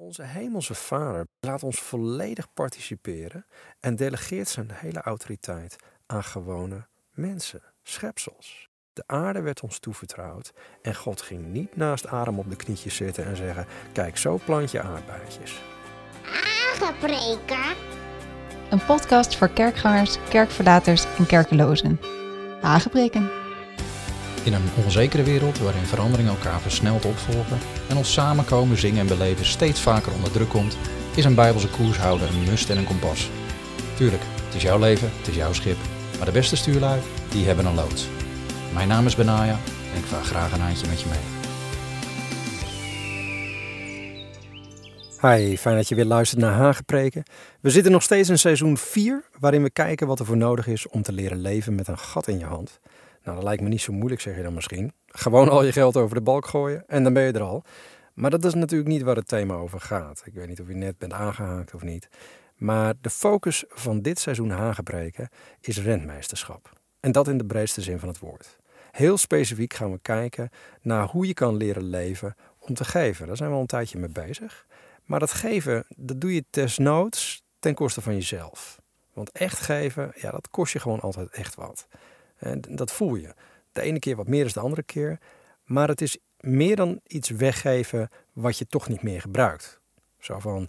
Onze hemelse Vader laat ons volledig participeren en delegeert zijn hele autoriteit aan gewone mensen, schepsels. De aarde werd ons toevertrouwd en God ging niet naast Adam op de knietjes zitten en zeggen: Kijk, zo plant je aardbeidjes. Aangepreken. Een podcast voor kerkgangers, kerkverlaters en kerkelozen. Aangebreken. In een onzekere wereld waarin veranderingen elkaar versneld opvolgen en ons samenkomen, zingen en beleven steeds vaker onder druk komt, is een bijbelse koershouder een must en een kompas. Tuurlijk, het is jouw leven, het is jouw schip, maar de beste stuurlui, die hebben een loods. Mijn naam is Benaya en ik vaar graag een handje met je mee. Hi, fijn dat je weer luistert naar Hagepreken. We zitten nog steeds in seizoen 4, waarin we kijken wat er voor nodig is om te leren leven met een gat in je hand. Nou, dat lijkt me niet zo moeilijk, zeg je dan misschien. Gewoon al je geld over de balk gooien en dan ben je er al. Maar dat is natuurlijk niet waar het thema over gaat. Ik weet niet of je net bent aangehaakt of niet. Maar de focus van dit seizoen Hagepreken is rentmeesterschap. En dat in de breedste zin van het woord. Heel specifiek gaan we kijken naar hoe je kan leren leven om te geven. Daar zijn we al een tijdje mee bezig. Maar dat geven, dat doe je desnoods ten koste van jezelf. Want echt geven, ja, dat kost je gewoon altijd echt wat. En dat voel je. De ene keer wat meer dan de andere keer. Maar het is meer dan iets weggeven wat je toch niet meer gebruikt. Zo van,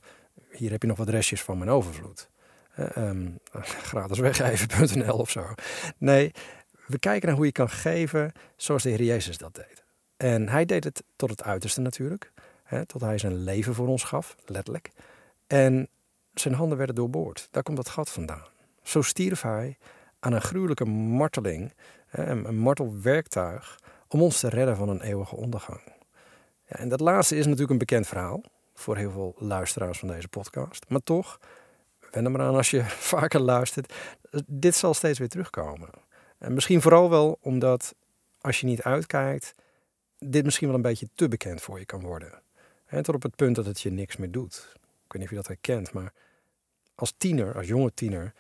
hier heb je nog wat restjes van mijn overvloed. Uh, um, of zo. Nee, we kijken naar hoe je kan geven zoals de Heer Jezus dat deed. En hij deed het tot het uiterste natuurlijk. Hè, tot hij zijn leven voor ons gaf, letterlijk. En zijn handen werden doorboord. Daar komt dat gat vandaan. Zo stierf hij aan een gruwelijke marteling, een martelwerktuig, om ons te redden van een eeuwige ondergang. Ja, en dat laatste is natuurlijk een bekend verhaal voor heel veel luisteraars van deze podcast. Maar toch, wen er maar aan als je vaker luistert, dit zal steeds weer terugkomen. En misschien vooral wel omdat als je niet uitkijkt, dit misschien wel een beetje te bekend voor je kan worden. En tot op het punt dat het je niks meer doet. Ik weet niet of je dat herkent, maar als tiener, als jonge tiener,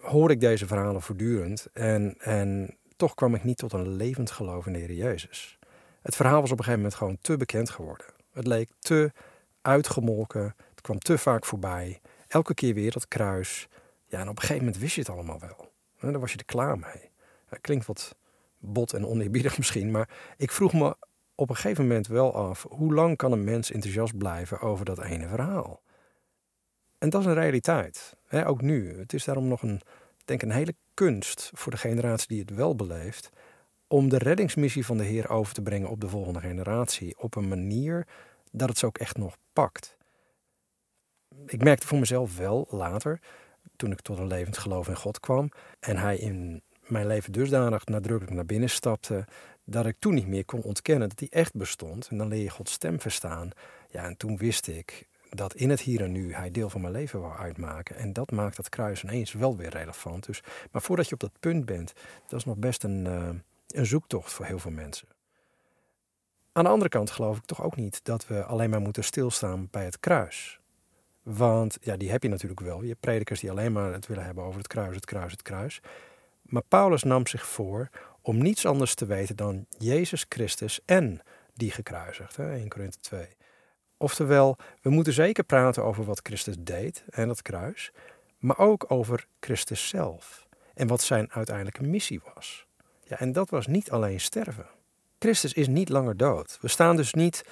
hoor ik deze verhalen voortdurend. En, en toch kwam ik niet tot een levend geloof in de Heer Jezus. Het verhaal was op een gegeven moment gewoon te bekend geworden. Het leek te uitgemolken. Het kwam te vaak voorbij. Elke keer weer dat kruis. Ja, en op een gegeven moment wist je het allemaal wel. En dan was je er klaar mee. Het klinkt wat bot en oneerbiedig misschien, maar ik vroeg me op een gegeven moment wel af: hoe lang kan een mens enthousiast blijven over dat ene verhaal? En dat is een realiteit. Ook nu. Het is daarom nog een, denk een hele kunst voor de generatie die het wel beleeft. Om de reddingsmissie van de Heer over te brengen op de volgende generatie. Op een manier dat het ze ook echt nog pakt. Ik merkte voor mezelf wel later, toen ik tot een levend geloof in God kwam. En hij in mijn leven dusdanig nadrukkelijk naar binnen stapte. Dat ik toen niet meer kon ontkennen dat hij echt bestond. En dan leer je Gods stem verstaan. Ja, en toen wist ik, dat in het hier en nu hij deel van mijn leven wil uitmaken. En dat maakt dat kruis ineens wel weer relevant. Dus, maar voordat je op dat punt bent, dat is nog best een, uh, een zoektocht voor heel veel mensen. Aan de andere kant geloof ik toch ook niet dat we alleen maar moeten stilstaan bij het kruis. Want ja, die heb je natuurlijk wel. Je hebt predikers die alleen maar het willen hebben over het kruis, het kruis, het kruis. Maar Paulus nam zich voor om niets anders te weten dan Jezus Christus en die gekruisigd. Hè, 1 Korinthe 2. Oftewel, we moeten zeker praten over wat Christus deed en dat kruis, maar ook over Christus zelf en wat zijn uiteindelijke missie was. Ja, en dat was niet alleen sterven. Christus is niet langer dood. We staan dus niet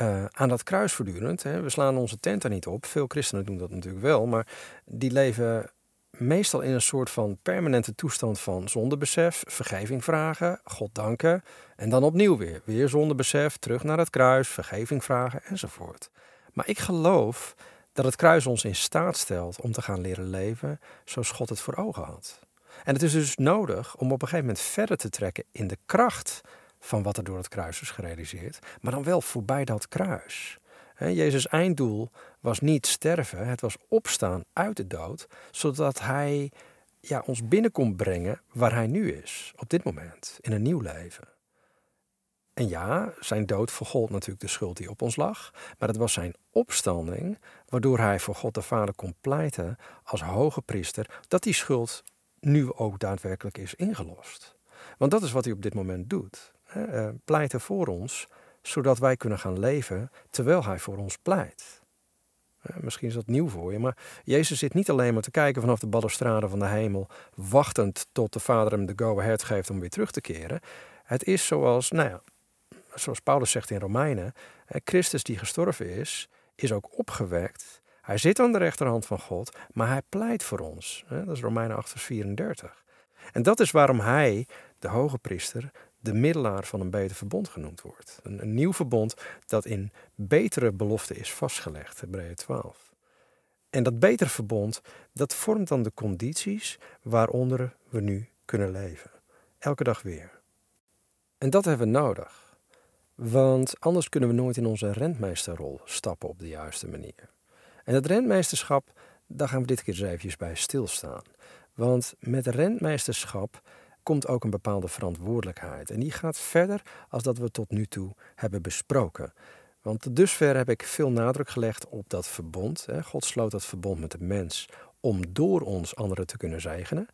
uh, aan dat kruis voortdurend. Hè. We slaan onze tent er niet op. Veel christenen doen dat natuurlijk wel, maar die leven meestal in een soort van permanente toestand van zondebesef, vergeving vragen, God danken en dan opnieuw weer. Weer zondebesef, terug naar het kruis, vergeving vragen enzovoort. Maar ik geloof dat het kruis ons in staat stelt om te gaan leren leven zoals God het voor ogen had. En het is dus nodig om op een gegeven moment verder te trekken in de kracht van wat er door het kruis is gerealiseerd, maar dan wel voorbij dat kruis. Jezus' einddoel was niet sterven, het was opstaan uit de dood, zodat hij ja, ons binnen kon brengen waar hij nu is, op dit moment, in een nieuw leven. En ja, zijn dood vergold natuurlijk de schuld die op ons lag, maar het was zijn opstanding waardoor hij voor God de Vader kon pleiten als hoge priester dat die schuld nu ook daadwerkelijk is ingelost. Want dat is wat hij op dit moment doet. Hè? Pleiten voor ons zodat wij kunnen gaan leven terwijl Hij voor ons pleit. Misschien is dat nieuw voor je, maar Jezus zit niet alleen maar te kijken vanaf de balustrade van de hemel, wachtend tot de Vader hem de go-ahead geeft om weer terug te keren. Het is zoals, nou ja, zoals Paulus zegt in Romeinen, Christus die gestorven is, is ook opgewekt. Hij zit aan de rechterhand van God, maar hij pleit voor ons. Dat is Romeinen 8, vers 34. En dat is waarom hij, de hoge priester, de middelaar van een beter verbond genoemd wordt. Een, nieuw verbond dat in betere belofte is vastgelegd, Hebreeën 12. En dat betere verbond, dat vormt dan de condities waaronder we nu kunnen leven. Elke dag weer. En dat hebben we nodig. Want anders kunnen we nooit in onze rentmeesterrol stappen op de juiste manier. En dat rentmeesterschap, daar gaan we dit keer eens eventjes bij stilstaan. Want met rentmeesterschap komt ook een bepaalde verantwoordelijkheid. En die gaat verder als dat we tot nu toe hebben besproken. Want tot dusver heb ik veel nadruk gelegd op dat verbond. God sloot dat verbond met de mens om door ons anderen te kunnen zegenen.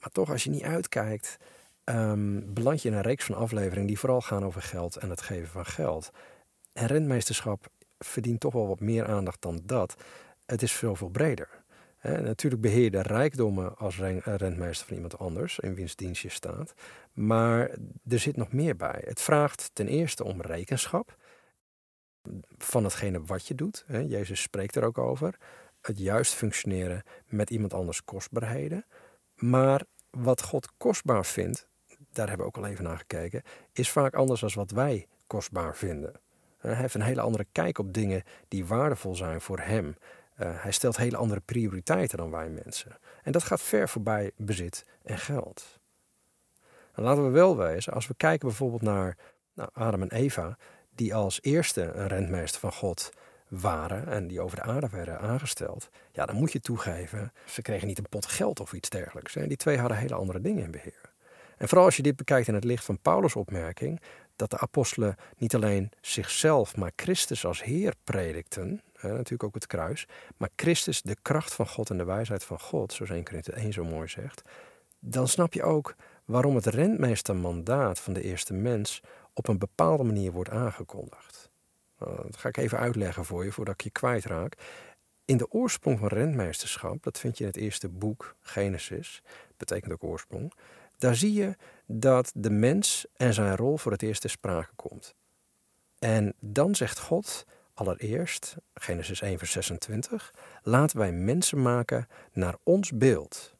Maar toch, als je niet uitkijkt, um, beland je in een reeks van afleveringen die vooral gaan over geld en het geven van geld. En rentmeesterschap verdient toch wel wat meer aandacht dan dat. Het is veel, veel breder. Natuurlijk beheer je de rijkdommen als rentmeester van iemand anders, in wiens dienst je staat. Maar er zit nog meer bij. Het vraagt ten eerste om rekenschap van hetgene wat je doet. Jezus spreekt er ook over. Het juist functioneren met iemand anders kostbaarheden. Maar wat God kostbaar vindt, daar hebben we ook al even naar gekeken, is vaak anders dan wat wij kostbaar vinden. Hij heeft een hele andere kijk op dingen die waardevol zijn voor hem. Uh, hij stelt hele andere prioriteiten dan wij mensen. En dat gaat ver voorbij bezit en geld. En laten we wel wezen, als we kijken bijvoorbeeld naar nou, Adam en Eva, die als eerste een rentmeester van God waren en die over de aarde werden aangesteld, ja, dan moet je toegeven, ze kregen niet een pot geld of iets dergelijks. Hè. Die twee hadden hele andere dingen in beheer. En vooral als je dit bekijkt in het licht van Paulus' opmerking, dat de apostelen niet alleen zichzelf, maar Christus als Heer predikten, hè, natuurlijk ook het kruis, maar Christus de kracht van God en de wijsheid van God, zoals 1 Korinthe 1 zo mooi zegt, dan snap je ook waarom het rentmeestermandaat van de eerste mens op een bepaalde manier wordt aangekondigd. Nou, dat ga ik even uitleggen voor je voordat ik je kwijtraak. In de oorsprong van rentmeesterschap, dat vind je in het eerste boek, Genesis, betekent ook oorsprong, daar zie je dat de mens en zijn rol voor het eerst ter sprake komt. En dan zegt God allereerst, Genesis 1 vers 26, laten wij mensen maken naar ons beeld.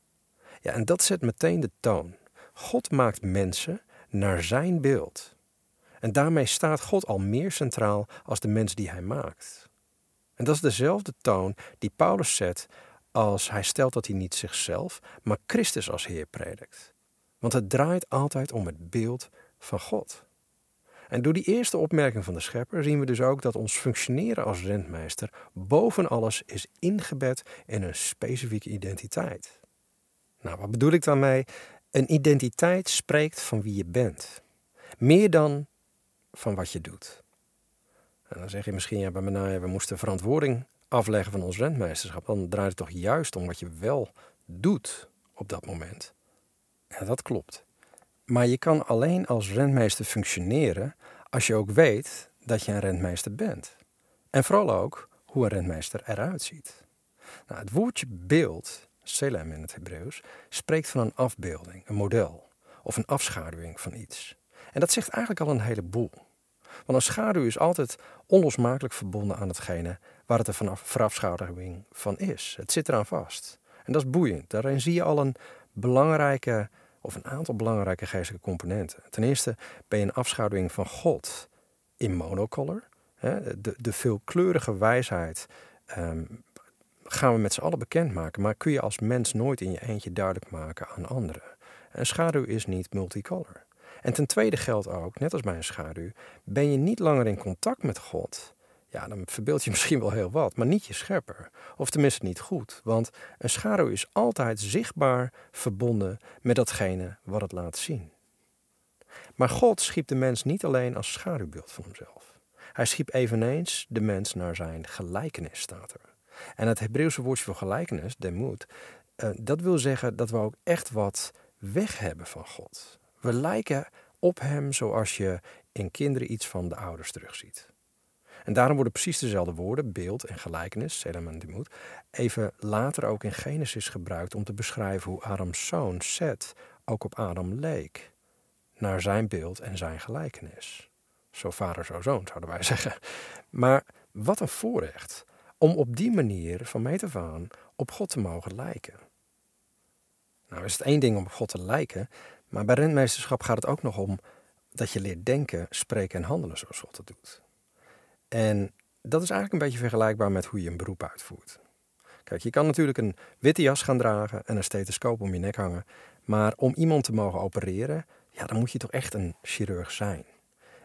Ja, en dat zet meteen de toon. God maakt mensen naar zijn beeld. En daarmee staat God al meer centraal als de mens die hij maakt. En dat is dezelfde toon die Paulus zet als hij stelt dat hij niet zichzelf, maar Christus als Heer predikt. Want het draait altijd om het beeld van God. En door die eerste opmerking van de schepper zien we dus ook dat ons functioneren als rentmeester boven alles is ingebed in een specifieke identiteit. Nou, wat bedoel ik daarmee? Een identiteit spreekt van wie je bent. Meer dan van wat je doet. En dan zeg je misschien, ja, bij Menaya, we moesten verantwoording afleggen van ons rentmeesterschap. Dan draait het toch juist om wat je wel doet op dat moment. Ja, dat klopt. Maar je kan alleen als rentmeester functioneren als je ook weet dat je een rentmeester bent. En vooral ook hoe een rentmeester eruit ziet. Nou, het woordje beeld, selem in het Hebreeuws, spreekt van een afbeelding, een model of een afschaduwing van iets. En dat zegt eigenlijk al een heleboel. Want een schaduw is altijd onlosmakelijk verbonden aan hetgene waar het vanaf verafschaduwing van is. Het zit eraan vast. En dat is boeiend. Daarin zie je al een belangrijke of een aantal belangrijke geestelijke componenten. Ten eerste ben je een afschaduwing van God in monocolor. De, de veelkleurige wijsheid ehm, gaan we met z'n allen bekendmaken, maar kun je als mens nooit in je eentje duidelijk maken aan anderen. Een schaduw is niet multicolor. En ten tweede geldt ook, net als bij een schaduw, ben je niet langer in contact met God, ja, dan verbeeld je misschien wel heel wat, maar niet je schepper. Of tenminste niet goed, want een schaduw is altijd zichtbaar verbonden met datgene wat het laat zien. Maar God schiep de mens niet alleen als schaduwbeeld van hemzelf. Hij schiep eveneens de mens naar zijn gelijkenis, staat er. En het Hebreeuwse woordje voor gelijkenis, demut, uh, dat wil zeggen dat we ook echt wat weg hebben van God. We lijken op hem zoals je in kinderen iets van de ouders terugziet. En daarom worden precies dezelfde woorden, beeld en gelijkenis, Selam en even later ook in Genesis gebruikt om te beschrijven hoe Adams zoon Seth ook op Adam leek. Naar zijn beeld en zijn gelijkenis. Zo vader, zo zoon, zouden wij zeggen. Maar wat een voorrecht om op die manier van meet af aan op God te mogen lijken. Nou is het één ding om op God te lijken, maar bij rentmeesterschap gaat het ook nog om dat je leert denken, spreken en handelen zoals God het doet. En dat is eigenlijk een beetje vergelijkbaar met hoe je een beroep uitvoert. Kijk, je kan natuurlijk een witte jas gaan dragen en een stethoscoop om je nek hangen, maar om iemand te mogen opereren, ja, dan moet je toch echt een chirurg zijn.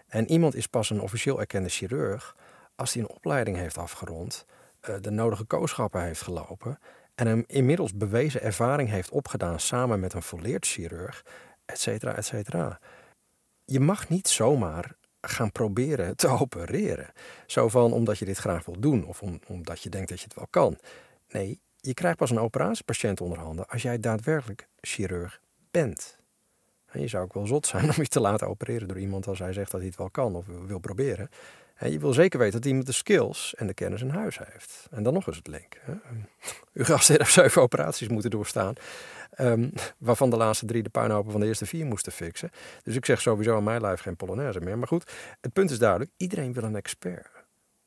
En iemand is pas een officieel erkende chirurg als hij een opleiding heeft afgerond, eh, de nodige kooschappen heeft gelopen en een inmiddels bewezen ervaring heeft opgedaan samen met een volleerd chirurg, et cetera, et cetera. Je mag niet zomaar gaan proberen te opereren. Zo van omdat je dit graag wil doen of omdat je denkt dat je het wel kan. Nee, je krijgt pas een operatiepatiënt onder handen als jij daadwerkelijk chirurg bent. En je zou ook wel zot zijn om je te laten opereren door iemand als hij zegt dat hij het wel kan of wil proberen. Je wil zeker weten dat iemand de skills en de kennis in huis heeft. En dan nog eens het link. Hè. Uw gast heeft zeven operaties moeten doorstaan. Um, waarvan de laatste drie de puinhopen van de eerste vier moesten fixen. Dus ik zeg sowieso aan mijn lijf geen Polonaise meer. Maar goed, het punt is duidelijk. Iedereen wil een expert.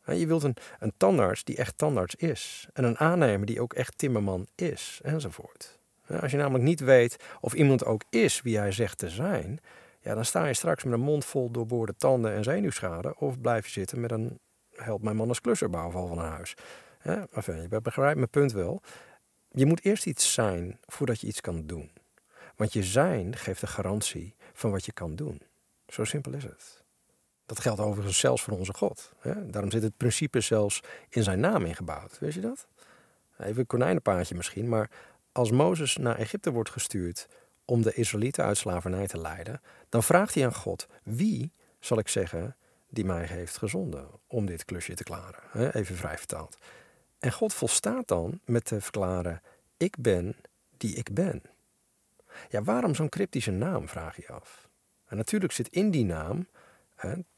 Je wilt een, een tandarts die echt tandarts is. En een aannemer die ook echt timmerman is. Enzovoort. Als je namelijk niet weet of iemand ook is wie hij zegt te zijn, ja, dan sta je straks met een mond vol doorboorde tanden en zenuwschade. Of blijf je zitten met een help mijn man klusserbouwval van een huis. Ja, enfin, je begrijpt mijn punt wel. Je moet eerst iets zijn voordat je iets kan doen. Want je zijn geeft de garantie van wat je kan doen. Zo simpel is het. Dat geldt overigens zelfs voor onze God. Daarom zit het principe zelfs in zijn naam ingebouwd. Weet je dat? Even een konijnenpaadje misschien, maar als Mozes naar Egypte wordt gestuurd om de Israëlieten uit slavernij te leiden, dan vraagt hij aan God: Wie zal ik zeggen die mij heeft gezonden om dit klusje te klaren? Even vrij vertaald. En God volstaat dan met te verklaren: Ik ben die ik ben. Ja, waarom zo'n cryptische naam, vraag je af. En natuurlijk zit in die naam,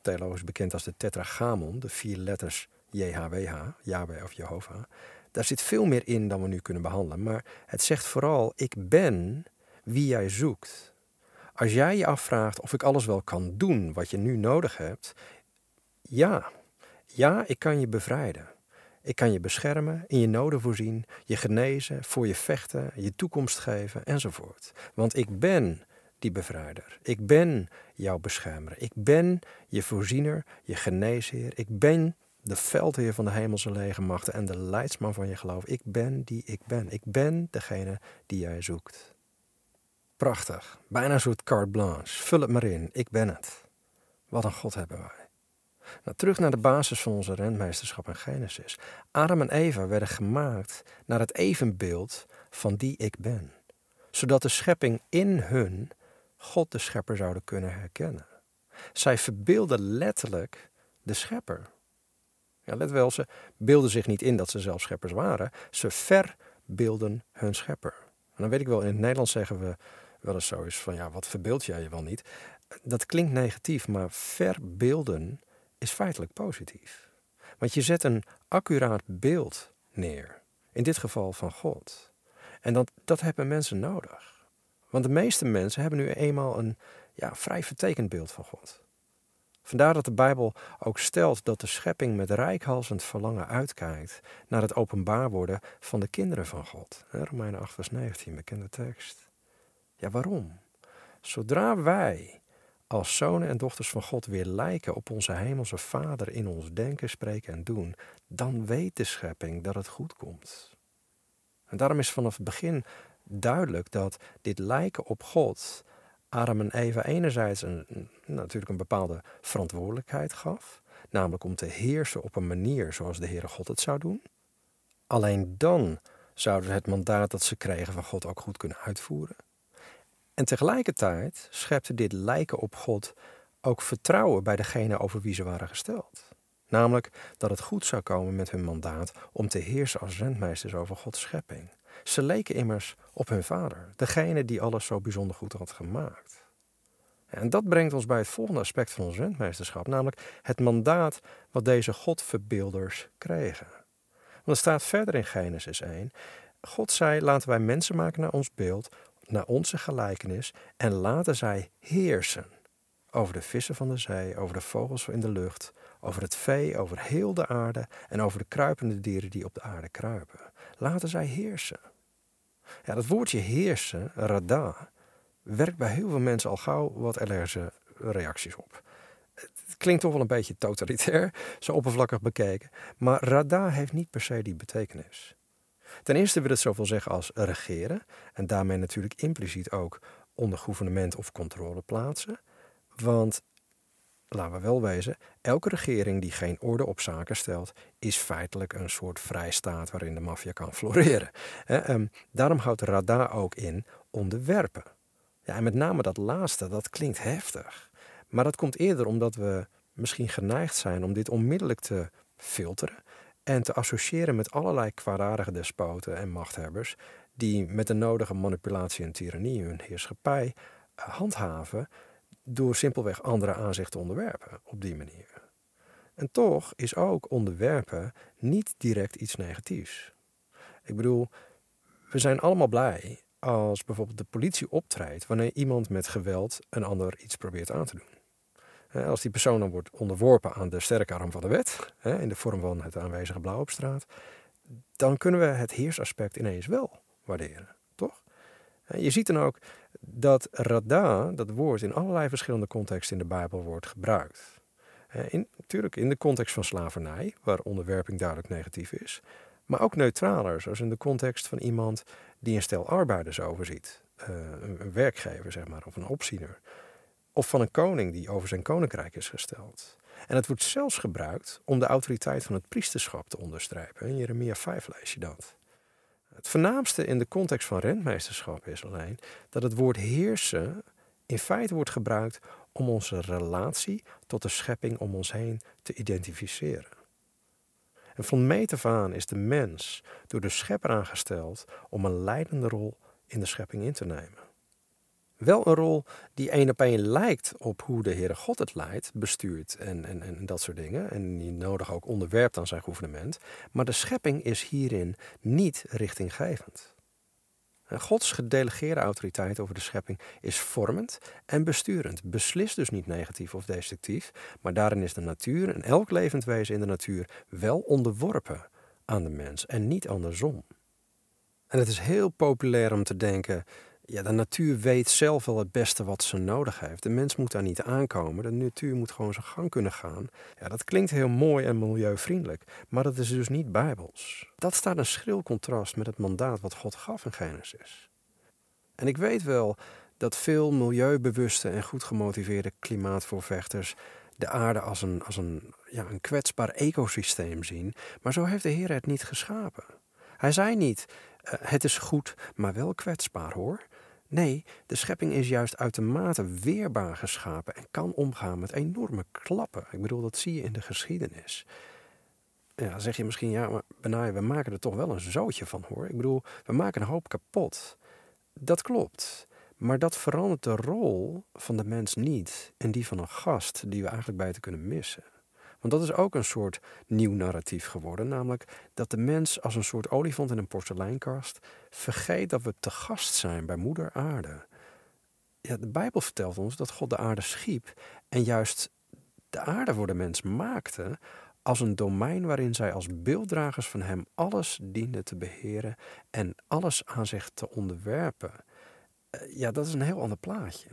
theologisch bekend als de tetragramon, de vier letters JHWH, Yahweh of Jehovah, daar zit veel meer in dan we nu kunnen behandelen. Maar het zegt vooral: Ik ben wie jij zoekt. Als jij je afvraagt of ik alles wel kan doen wat je nu nodig hebt, ja, ja, ik kan je bevrijden. Ik kan je beschermen, in je noden voorzien, je genezen, voor je vechten, je toekomst geven enzovoort. Want ik ben die bevrijder. Ik ben jouw beschermer. Ik ben je voorziener, je geneesheer. Ik ben de veldheer van de hemelse legermachten en de leidsman van je geloof. Ik ben die ik ben. Ik ben degene die jij zoekt. Prachtig. Bijna soort carte blanche. Vul het maar in. Ik ben het. Wat een God hebben wij. Nou, terug naar de basis van onze rentmeesterschap en Genesis. Adam en Eva werden gemaakt naar het evenbeeld van die ik ben. Zodat de schepping in hun God de schepper zouden kunnen herkennen. Zij verbeelden letterlijk de schepper. Ja, let wel, ze beelden zich niet in dat ze zelf scheppers waren. Ze verbeelden hun schepper. En dan weet ik wel, in het Nederlands zeggen we wel eens zo is van ja, wat verbeeld jij je wel niet? Dat klinkt negatief, maar verbeelden is feitelijk positief. Want je zet een accuraat beeld neer. In dit geval van God. En dat, dat hebben mensen nodig. Want de meeste mensen hebben nu eenmaal een ja, vrij vertekend beeld van God. Vandaar dat de Bijbel ook stelt dat de schepping met rijkhalsend verlangen uitkijkt naar het openbaar worden van de kinderen van God. Romeinen 8, vers 19, bekende tekst. Ja, waarom? Zodra wij als zonen en dochters van God weer lijken op onze hemelse Vader in ons denken, spreken en doen, dan weet de schepping dat het goed komt. En daarom is vanaf het begin duidelijk dat dit lijken op God Adam en Eva enerzijds een, natuurlijk een bepaalde verantwoordelijkheid gaf, namelijk om te heersen op een manier zoals de Heere God het zou doen. Alleen dan zouden ze het mandaat dat ze kregen van God ook goed kunnen uitvoeren. En tegelijkertijd schepte dit lijken op God ook vertrouwen bij degene over wie ze waren gesteld. Namelijk dat het goed zou komen met hun mandaat om te heersen als rentmeesters over Gods schepping. Ze leken immers op hun vader, degene die alles zo bijzonder goed had gemaakt. En dat brengt ons bij het volgende aspect van ons rentmeesterschap, namelijk het mandaat wat deze Godverbeelders kregen. Want er staat verder in Genesis 1, God zei, laten wij mensen maken naar ons beeld, naar onze gelijkenis, en laten zij heersen over de vissen van de zee, over de vogels in de lucht, over het vee, over heel de aarde en over de kruipende dieren die op de aarde kruipen. Laten zij heersen. Ja, dat woordje heersen, rada, werkt bij heel veel mensen al gauw wat allergische reacties op. Het klinkt toch wel een beetje totalitair, zo oppervlakkig bekeken, maar rada heeft niet per se die betekenis. Ten eerste wil het zoveel zeggen als regeren en daarmee natuurlijk impliciet ook onder gouvernement of controle plaatsen. Want laten we wel wezen, elke regering die geen orde op zaken stelt, is feitelijk een soort vrijstaat waarin de maffia kan floreren. Ehm, daarom houdt Rada ook in onderwerpen. Ja, en met name dat laatste, dat klinkt heftig. Maar dat komt eerder omdat we misschien geneigd zijn om dit onmiddellijk te filteren en te associëren met allerlei kwaadaardige despoten en machthebbers die met de nodige manipulatie en tirannie hun heerschappij eh, handhaven door simpelweg andere aanzichten te onderwerpen op die manier. En toch is ook onderwerpen niet direct iets negatiefs. Ik bedoel, we zijn allemaal blij als bijvoorbeeld de politie optreedt wanneer iemand met geweld een ander iets probeert aan te doen. Als die persoon dan wordt onderworpen aan de sterke arm van de wet, in de vorm van het aanwezige blauw op straat, dan kunnen we het heersaspect ineens wel waarderen, toch? Je ziet dan ook dat rada, dat woord, in allerlei verschillende contexten in de Bijbel wordt gebruikt. In, natuurlijk in de context van slavernij, waar onderwerping duidelijk negatief is, maar ook neutraler, zoals in de context van iemand die een stel arbeiders overziet. Uh, een werkgever, zeg maar, of een opziener. Of van een koning die over zijn koninkrijk is gesteld. En het wordt zelfs gebruikt om de autoriteit van het priesterschap te onderstrepen. In Jeremia 5 lees je dat. Het voornaamste in de context van rentmeesterschap is alleen dat het woord heersen in feite wordt gebruikt om onze relatie tot de schepping om ons heen te identificeren. En van meet af aan is de mens door de schepper aangesteld om een leidende rol in de schepping in te nemen. Wel een rol die één op één lijkt op hoe de Heere God het leidt, bestuurt en, en, en dat soort dingen. En die nodig ook onderwerpt aan zijn gouvernement. Maar de schepping is hierin niet richtinggevend. Gods gedelegeerde autoriteit over de schepping is vormend en besturend. Beslist dus niet negatief of destructief, maar daarin is de natuur en elk levend wezen in de natuur wel onderworpen aan de mens en niet andersom. En het is heel populair om te denken ja, de natuur weet zelf wel het beste wat ze nodig heeft. De mens moet daar niet aankomen. De natuur moet gewoon zijn gang kunnen gaan. Ja, dat klinkt heel mooi en milieuvriendelijk, maar dat is dus niet bijbels. Dat staat een schril contrast met het mandaat wat God gaf in Genesis. En ik weet wel dat veel milieubewuste en goed gemotiveerde klimaatvoorvechters de aarde als een, als een, ja, een kwetsbaar ecosysteem zien, maar zo heeft de Heer het niet geschapen. Hij zei niet, uh, het is goed, maar wel kwetsbaar hoor. Nee, de schepping is juist uitermate weerbaar geschapen en kan omgaan met enorme klappen. Ik bedoel, dat zie je in de geschiedenis. Ja, zeg je misschien, ja, maar Benai, we maken er toch wel een zootje van hoor. Ik bedoel, we maken een hoop kapot. Dat klopt. Maar dat verandert de rol van de mens niet en die van een gast die we eigenlijk buiten kunnen missen. Want dat is ook een soort nieuw narratief geworden, namelijk dat de mens als een soort olifant in een porseleinkast vergeet dat we te gast zijn bij Moeder Aarde. Ja, de Bijbel vertelt ons dat God de aarde schiep en juist de aarde voor de mens maakte als een domein waarin zij als beelddragers van Hem alles dienden te beheren en alles aan zich te onderwerpen. Eh, ja, dat is een heel ander plaatje.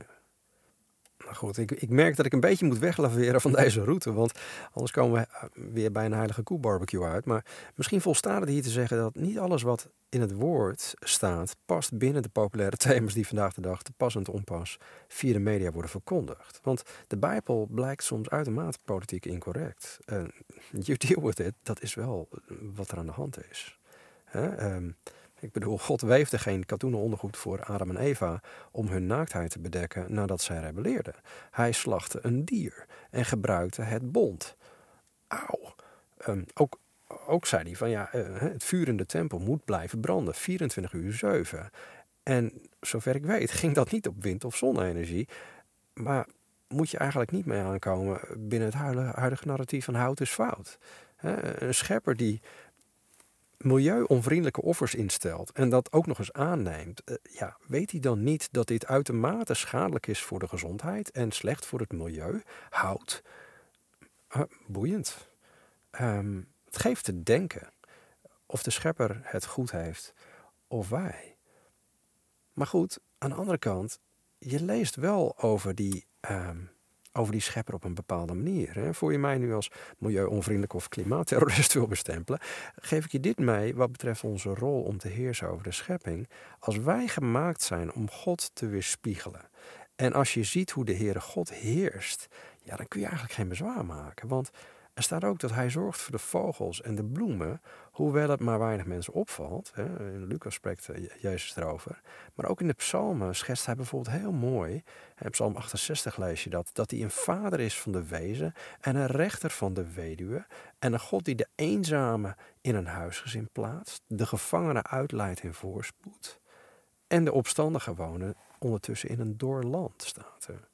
Nou goed, ik, ik merk dat ik een beetje moet weglaveren van deze route. Want anders komen we eh, weer bij een heilige koe barbecue uit. Maar misschien volstaat het hier te zeggen dat niet alles wat in het woord staat... past binnen de populaire thema's die vandaag de dag te pas en te onpas... via de media worden verkondigd. Want de Bijbel blijkt soms uitermate politiek incorrect. Uh, you deal with it, dat is wel wat er aan de hand is. Hè? Um, ik bedoel, God weefde geen katoenen ondergoed voor Adam en Eva om hun naaktheid te bedekken nadat zij rebelleerden. Hij slachtte een dier en gebruikte het bond. Auw. Um, ook, ook zei hij van ja, uh, het vuur in de tempel moet blijven branden, 24 uur 7. En zover ik weet ging dat niet op wind- of zonne-energie, Maar moet je eigenlijk niet mee aankomen binnen het huidige, huidige narratief van hout is fout. Een schepper die milieu-onvriendelijke offers instelt en dat ook nog eens aanneemt, eh, ja, weet hij dan niet dat dit uitermate schadelijk is voor de gezondheid en slecht voor het milieu? Hout, uh, boeiend. Um, het geeft te denken of de schepper het goed heeft of wij. Maar goed, aan de andere kant, je leest wel over die um, over die schepper op een bepaalde manier. Hè. Voor je mij nu als milieu-onvriendelijk of klimaatterrorist wil bestempelen, geef ik je dit mee wat betreft onze rol om te heersen over de schepping. Als wij gemaakt zijn om God te weerspiegelen. En als je ziet hoe de Heere God heerst, ja, dan kun je eigenlijk geen bezwaar maken. Want er staat ook dat hij zorgt voor de vogels en de bloemen, hoewel het maar weinig mensen opvalt. Hè. In Lucas spreekt eh, Jezus erover. Maar ook in de psalmen schetst hij bijvoorbeeld heel mooi, in psalm 68 lees je dat, dat hij een vader is van de wezen en een rechter van de weduwe. En een God die de eenzame in een huisgezin plaatst, de gevangenen uitleidt in voorspoed. En de opstandigen wonen ondertussen in een doorland, staat er.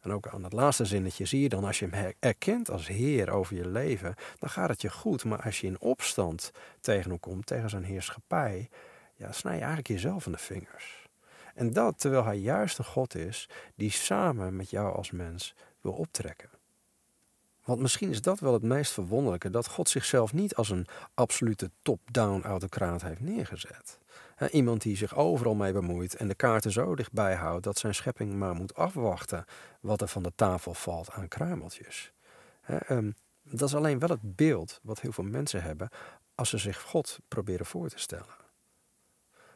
En ook aan het laatste zinnetje zie je dan, als je hem erkent als Heer over je leven, dan gaat het je goed. Maar als je in opstand tegen hem komt, tegen zijn heerschappij, ja, snij je eigenlijk jezelf in de vingers. En dat terwijl hij juist een God is die samen met jou als mens wil optrekken. Want misschien is dat wel het meest verwonderlijke, dat God zichzelf niet als een absolute top-down autocraat heeft neergezet. Iemand die zich overal mee bemoeit en de kaarten zo dichtbij houdt dat zijn schepping maar moet afwachten wat er van de tafel valt aan kruimeltjes. Ehm, dat is alleen wel het beeld wat heel veel mensen hebben als ze zich God proberen voor te stellen.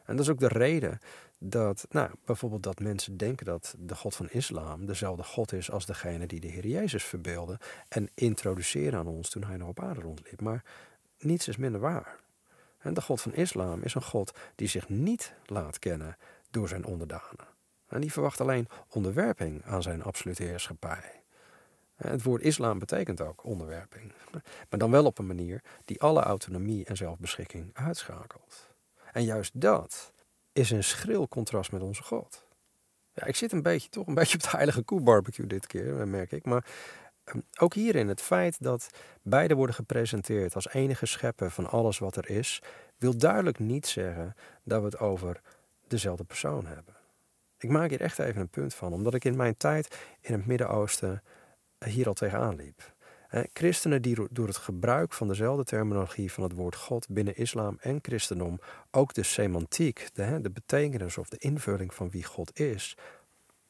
En dat is ook de reden dat, nou, bijvoorbeeld dat mensen denken dat de God van islam dezelfde God is als degene die de Heer Jezus verbeelde en introduceerde aan ons toen hij nog op aarde rondliep. Maar niets is minder waar. En de God van islam is een God die zich niet laat kennen door zijn onderdanen. En die verwacht alleen onderwerping aan zijn absolute heerschappij. Het woord islam betekent ook onderwerping. Maar dan wel op een manier die alle autonomie en zelfbeschikking uitschakelt. En juist dat is een schril contrast met onze God. Ja, ik zit een beetje, toch een beetje op de heilige koe barbecue dit keer, merk ik. Maar ook hierin het feit dat beide worden gepresenteerd als enige scheppen van alles wat er is, wil duidelijk niet zeggen dat we het over dezelfde persoon hebben. Ik maak hier echt even een punt van, omdat ik in mijn tijd in het Midden-Oosten hier al tegenaan liep. Christenen die door het gebruik van dezelfde terminologie van het woord God binnen islam en christendom ook de semantiek, de, de betekenis of de invulling van wie God is,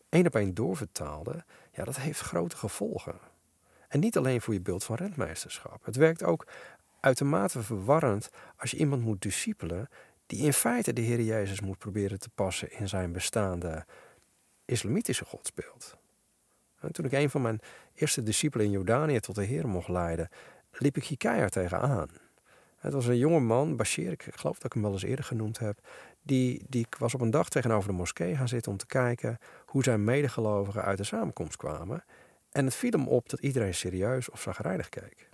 één op één doorvertaalden, ja, dat heeft grote gevolgen. En niet alleen voor je beeld van rentmeesterschap. Het werkt ook uitermate verwarrend als je iemand moet discipelen die in feite de Heer Jezus moet proberen te passen in zijn bestaande islamitische godsbeeld. En toen ik een van mijn eerste discipelen in Jordanië tot de Heer mocht leiden, liep ik hier keihard tegenaan. Het was een jonge man, Bashir, ik geloof dat ik hem wel eens eerder genoemd heb. Die, die was op een dag tegenover de moskee gaan zitten om te kijken hoe zijn medegelovigen uit de samenkomst kwamen. En het viel hem op dat iedereen serieus of zagrijnig keek.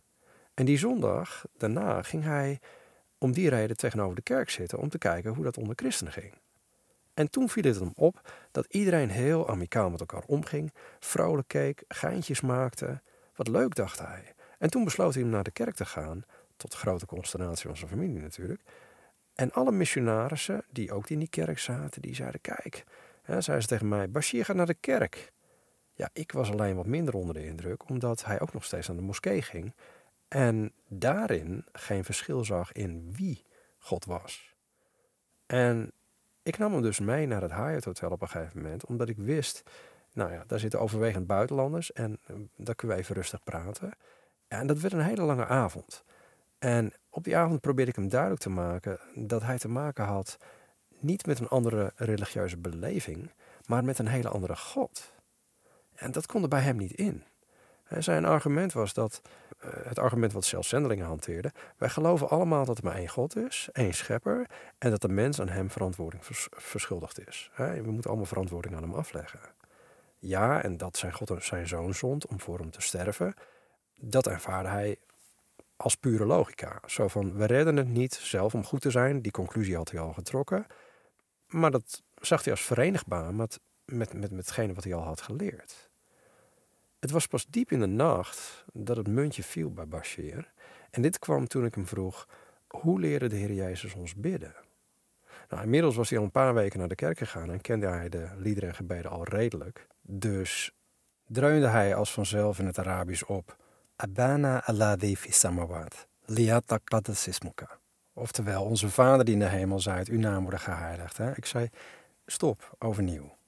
En die zondag daarna ging hij om die reden tegenover de kerk zitten om te kijken hoe dat onder christenen ging. En toen viel het hem op dat iedereen heel amicaal met elkaar omging, vrolijk keek, geintjes maakte. Wat leuk, dacht hij. En toen besloot hij om naar de kerk te gaan, tot grote consternatie van zijn familie natuurlijk. En alle missionarissen die ook in die kerk zaten, die zeiden: Kijk, hè, zeiden ze tegen mij: Bashir gaat naar de kerk. Ja, ik was alleen wat minder onder de indruk, omdat hij ook nog steeds naar de moskee ging. En daarin geen verschil zag in wie God was. En ik nam hem dus mee naar het Hyatt Hotel op een gegeven moment, omdat ik wist, nou ja, daar zitten overwegend buitenlanders en uh, daar kunnen we even rustig praten. En dat werd een hele lange avond. En op die avond probeerde ik hem duidelijk te maken dat hij te maken had niet met een andere religieuze beleving, maar met een hele andere God. En dat kon er bij hem niet in. Zijn argument was dat, eh, het argument wat zelfs zendelingen hanteerden, wij geloven allemaal dat er maar één God is, één schepper, en dat de mens aan hem verantwoording verschuldigd is. We moeten allemaal verantwoording aan hem afleggen. Ja, en dat zijn God zijn zoon zond om voor hem te sterven, dat ervaarde hij als pure logica. Zo van, we redden het niet zelf om goed te zijn, die conclusie had hij al getrokken, maar dat zag hij als verenigbaar met, met, met, met hetgene wat hij al had geleerd. Het was pas diep in de nacht dat het muntje viel bij Bashir. En dit kwam toen ik hem vroeg, hoe leerde de Heer Jezus ons bidden? Nou, inmiddels was hij al een paar weken naar de kerk gegaan en kende hij de liederen en gebeden al redelijk. Dus dreunde hij als vanzelf in het Arabisch op. Abana alladhi fi samawat, liyata sismuka. Oftewel, onze Vader die in de hemel zijt, uw naam worden geheiligd. Hè? Ik zei, stop, overnieuw.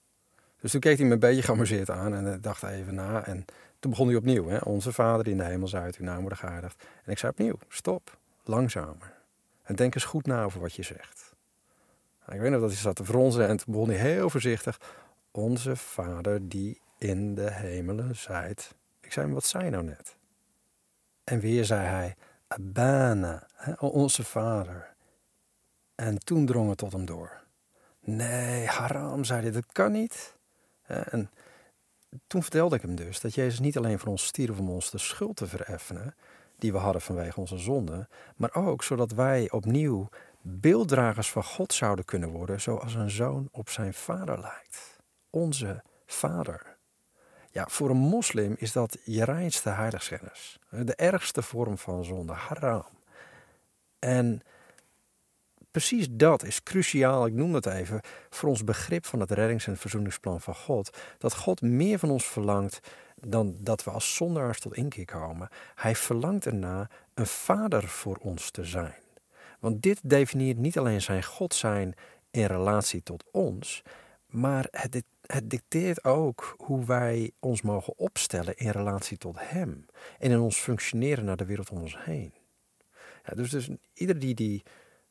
Dus toen keek hij me een beetje geamuseerd aan en dacht even na. En toen begon hij opnieuw. Hè? Onze Vader die in de hemel zijt, uw naam worden geheiligd. En ik zei opnieuw, stop, langzamer. En denk eens goed na over wat je zegt. Ik weet nog dat hij zat te fronsen en toen begon hij heel voorzichtig. Onze Vader die in de hemelen zijt. Ik zei wat zei nou net? En weer zei hij, Abana, onze vader. En toen drong het tot hem door. Nee, haram, zei hij, dat kan niet. En toen vertelde ik hem dus dat Jezus niet alleen voor ons stierf om ons de schuld te vereffenen, die we hadden vanwege onze zonde, maar ook zodat wij opnieuw beelddragers van God zouden kunnen worden, zoals een zoon op zijn vader lijkt. Onze vader. Ja, voor een moslim is dat je reinste heiligschennis. De ergste vorm van zonde, haram. En precies dat is cruciaal, ik noem het even, voor ons begrip van het reddings- en verzoeningsplan van God. Dat God meer van ons verlangt dan dat we als zondaars tot inkeer komen. Hij verlangt erna een vader voor ons te zijn. Want dit definieert niet alleen zijn God zijn in relatie tot ons, maar het, het dicteert ook hoe wij ons mogen opstellen in relatie tot Hem en in ons functioneren naar de wereld om ons heen. Ja, dus, dus ieder die die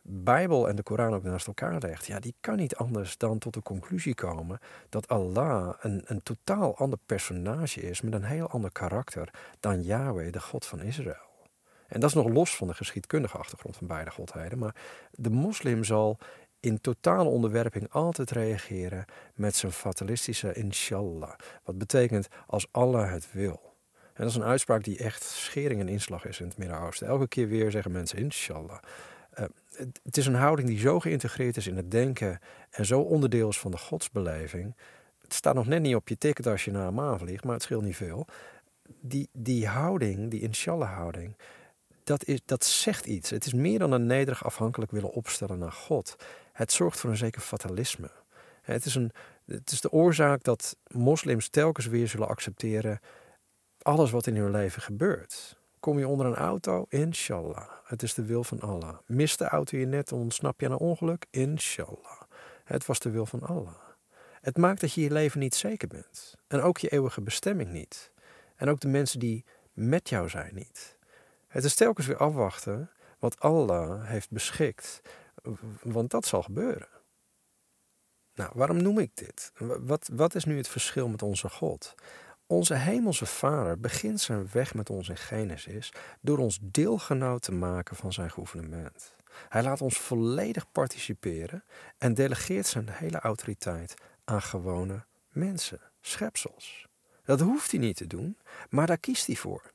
Bijbel en de Koran ook naast elkaar legt, ja, die kan niet anders dan tot de conclusie komen dat Allah een, een totaal ander personage is met een heel ander karakter dan Yahweh, de God van Israël. En dat is nog los van de geschiedkundige achtergrond van beide godheden, maar de moslim zal in totale onderwerping altijd reageren met zijn fatalistische inshallah. Wat betekent als Allah het wil. En dat is een uitspraak die echt schering en inslag is in het Midden-Oosten. Elke keer weer zeggen mensen inshallah. Uh, het is een houding die zo geïntegreerd is in het denken en zo onderdeel is van de godsbeleving. Het staat nog net niet op je ticket als je naar een maan vliegt, maar het scheelt niet veel. Die, die houding, die inshallah-houding, dat, is, dat zegt iets. Het is meer dan een nederig afhankelijk willen opstellen naar God. Het zorgt voor een zeker fatalisme. Het is, een, het is de oorzaak dat moslims telkens weer zullen accepteren alles wat in hun leven gebeurt. Kom je onder een auto? Inshallah. Het is de wil van Allah. Mist de auto je net, ontsnap je aan een ongeluk? Inshallah. Het was de wil van Allah. Het maakt dat je je leven niet zeker bent. En ook je eeuwige bestemming niet. En ook de mensen die met jou zijn niet. Het is telkens weer afwachten wat Allah heeft beschikt want dat zal gebeuren. Nou, waarom noem ik dit? Wat, wat is nu het verschil met onze God? Onze hemelse Vader begint zijn weg met ons in Genesis door ons deelgenoot te maken van zijn gouvernement. Hij laat ons volledig participeren en delegeert zijn hele autoriteit aan gewone mensen, schepsels. Dat hoeft hij niet te doen, maar daar kiest hij voor.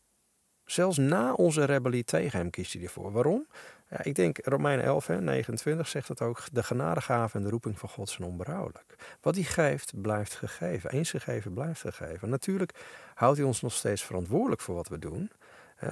Zelfs na onze rebellie tegen hem kiest hij ervoor. Waarom? Ja, ik denk Romein 11, hè, 29 zegt het ook. De genadegave en de roeping van God zijn onberouwelijk. Wat hij geeft, blijft gegeven. Eens gegeven, blijft gegeven. Natuurlijk houdt hij ons nog steeds verantwoordelijk voor wat we doen.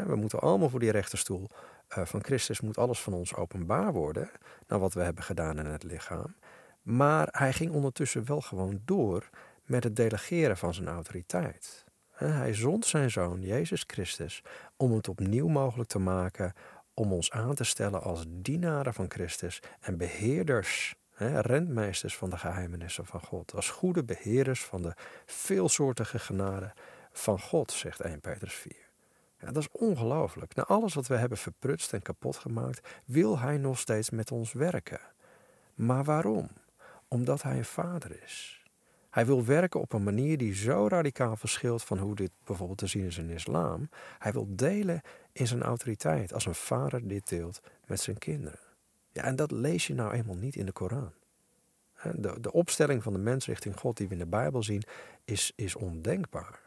We moeten allemaal voor die rechterstoel eh, van Christus moet alles van ons openbaar worden. Naar wat we hebben gedaan in het lichaam. Maar hij ging ondertussen wel gewoon door met het delegeren van zijn autoriteit. Hij zond zijn zoon, Jezus Christus, om het opnieuw mogelijk te maken om ons aan te stellen als dienaren van Christus en beheerders, rentmeesters van de geheimenissen van God. Als goede beheerders van de veelsoortige genade van God, zegt 1 Petrus 4. Ja, dat is ongelooflijk. Na alles wat we hebben verprutst en kapot gemaakt, wil Hij nog steeds met ons werken. Maar waarom? Omdat Hij een vader is. Hij wil werken op een manier die zo radicaal verschilt van hoe dit bijvoorbeeld te zien is in islam. Hij wil delen in zijn autoriteit als een vader dit deelt met zijn kinderen. Ja, en dat lees je nou eenmaal niet in de Koran. De, de opstelling van de mens richting God die we in de Bijbel zien, is, is ondenkbaar.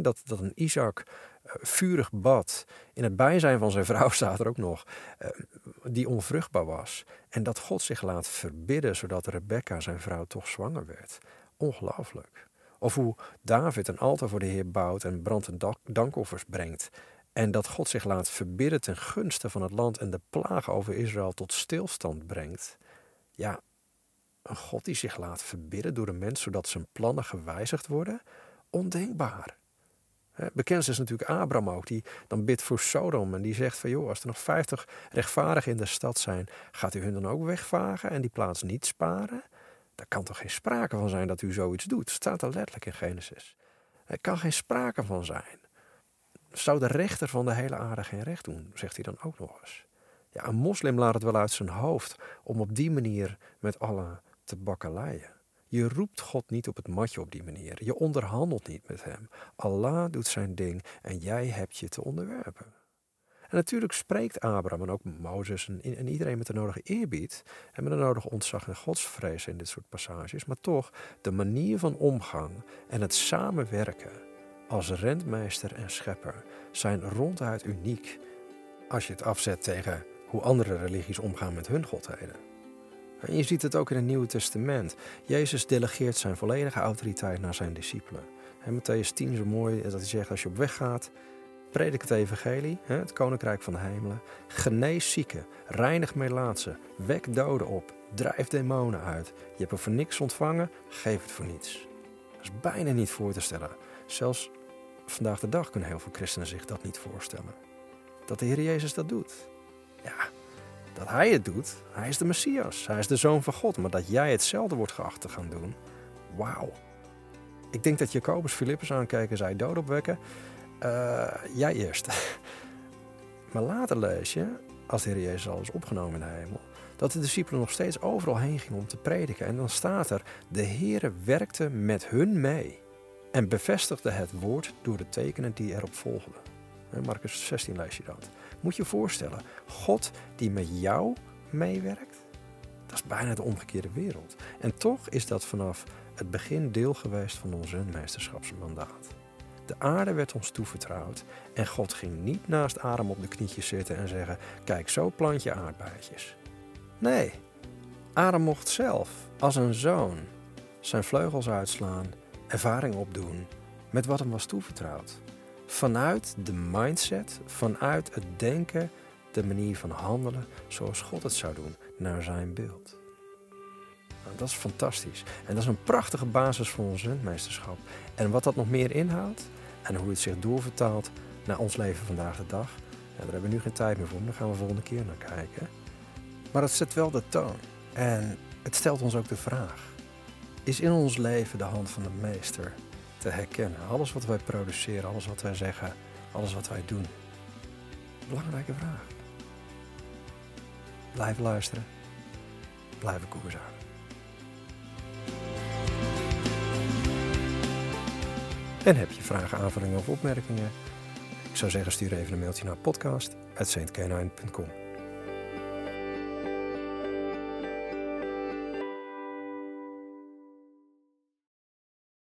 Dat, dat een Isaac uh, vurig bad, in het bijzijn van zijn vrouw staat er ook nog, uh, die onvruchtbaar was. En dat God zich laat verbidden, zodat Rebecca, zijn vrouw, toch zwanger werd. Ongelooflijk. Of hoe David een altaar voor de Heer bouwt en brand- en dankoffers brengt. En dat God zich laat verbidden ten gunste van het land en de plaag over Israël tot stilstand brengt. Ja, een God die zich laat verbidden door de mens zodat zijn plannen gewijzigd worden? Ondenkbaar. Bekend is natuurlijk Abraham ook, die dan bidt voor Sodom en die zegt van joh, als er nog vijftig rechtvaardigen in de stad zijn, gaat u hun dan ook wegvagen en die plaats niet sparen? Daar kan toch geen sprake van zijn dat u zoiets doet? Staat er letterlijk in Genesis. Er kan geen sprake van zijn. Zou de rechter van de hele aarde geen recht doen, zegt hij dan ook nog eens. Ja, een moslim laat het wel uit zijn hoofd om op die manier met alle te bakkeleien. Je roept God niet op het matje op die manier. Je onderhandelt niet met hem. Allah doet zijn ding en jij hebt je te onderwerpen. En natuurlijk spreekt Abraham en ook Mozes en, en iedereen met de nodige eerbied en met de nodige ontzag en godsvrees in dit soort passages. Maar toch, de manier van omgang en het samenwerken als rentmeester en schepper zijn ronduit uniek als je het afzet tegen hoe andere religies omgaan met hun godheden. En je ziet het ook in het Nieuwe Testament. Jezus delegeert zijn volledige autoriteit naar zijn discipelen. En Matthäus 10 zo mooi dat hij zegt als je op weg gaat, predik het evangelie, het koninkrijk van de hemelen, genees zieken, reinig melaatsen, wek doden op, drijf demonen uit. Je hebt het voor niks ontvangen, geef het voor niets. Dat is bijna niet voor te stellen. Zelfs vandaag de dag kunnen heel veel christenen zich dat niet voorstellen. Dat de Heer Jezus dat doet. Ja, dat hij het doet. Hij is de Messias. Hij is de Zoon van God. Maar dat jij hetzelfde wordt geacht te gaan doen. Wauw. Ik denk dat Jacobus Filippus aankijken en zei dood opwekken. Uh, jij eerst. maar later lees je, als de Heer Jezus al is opgenomen in de hemel, dat de discipelen nog steeds overal heen gingen om te prediken. En dan staat er, de Heer werkte met hun mee en bevestigde het woord door de tekenen die erop volgden. Marcus 16 lees je dat. Moet je je voorstellen, God die met jou meewerkt, dat is bijna de omgekeerde wereld. En toch is dat vanaf het begin deel geweest van ons meesterschapsmandaat. De aarde werd ons toevertrouwd en God ging niet naast Adam op de knietjes zitten en zeggen: Kijk, zo plant je aardbeidjes. Nee, Adam mocht zelf, als een zoon, zijn vleugels uitslaan, ervaring opdoen met wat hem was toevertrouwd vanuit de mindset, vanuit het denken, de manier van handelen zoals God het zou doen, naar zijn beeld. Nou, dat is fantastisch. En dat is een prachtige basis voor ons meesterschap. En wat dat nog meer inhoudt en hoe het zich doorvertaalt naar ons leven vandaag de dag, ja, daar hebben we nu geen tijd meer voor, daar gaan we volgende keer naar kijken. Maar het zet wel de toon. En het stelt ons ook de vraag: is in ons leven de hand van de meester te herkennen. Alles wat wij produceren, alles wat wij zeggen, alles wat wij doen. Belangrijke vraag. Blijf luisteren. Blijf koers houden. En heb je vragen, aanvullingen of opmerkingen? Ik zou zeggen stuur even een mailtje naar podcast.saintcanine.com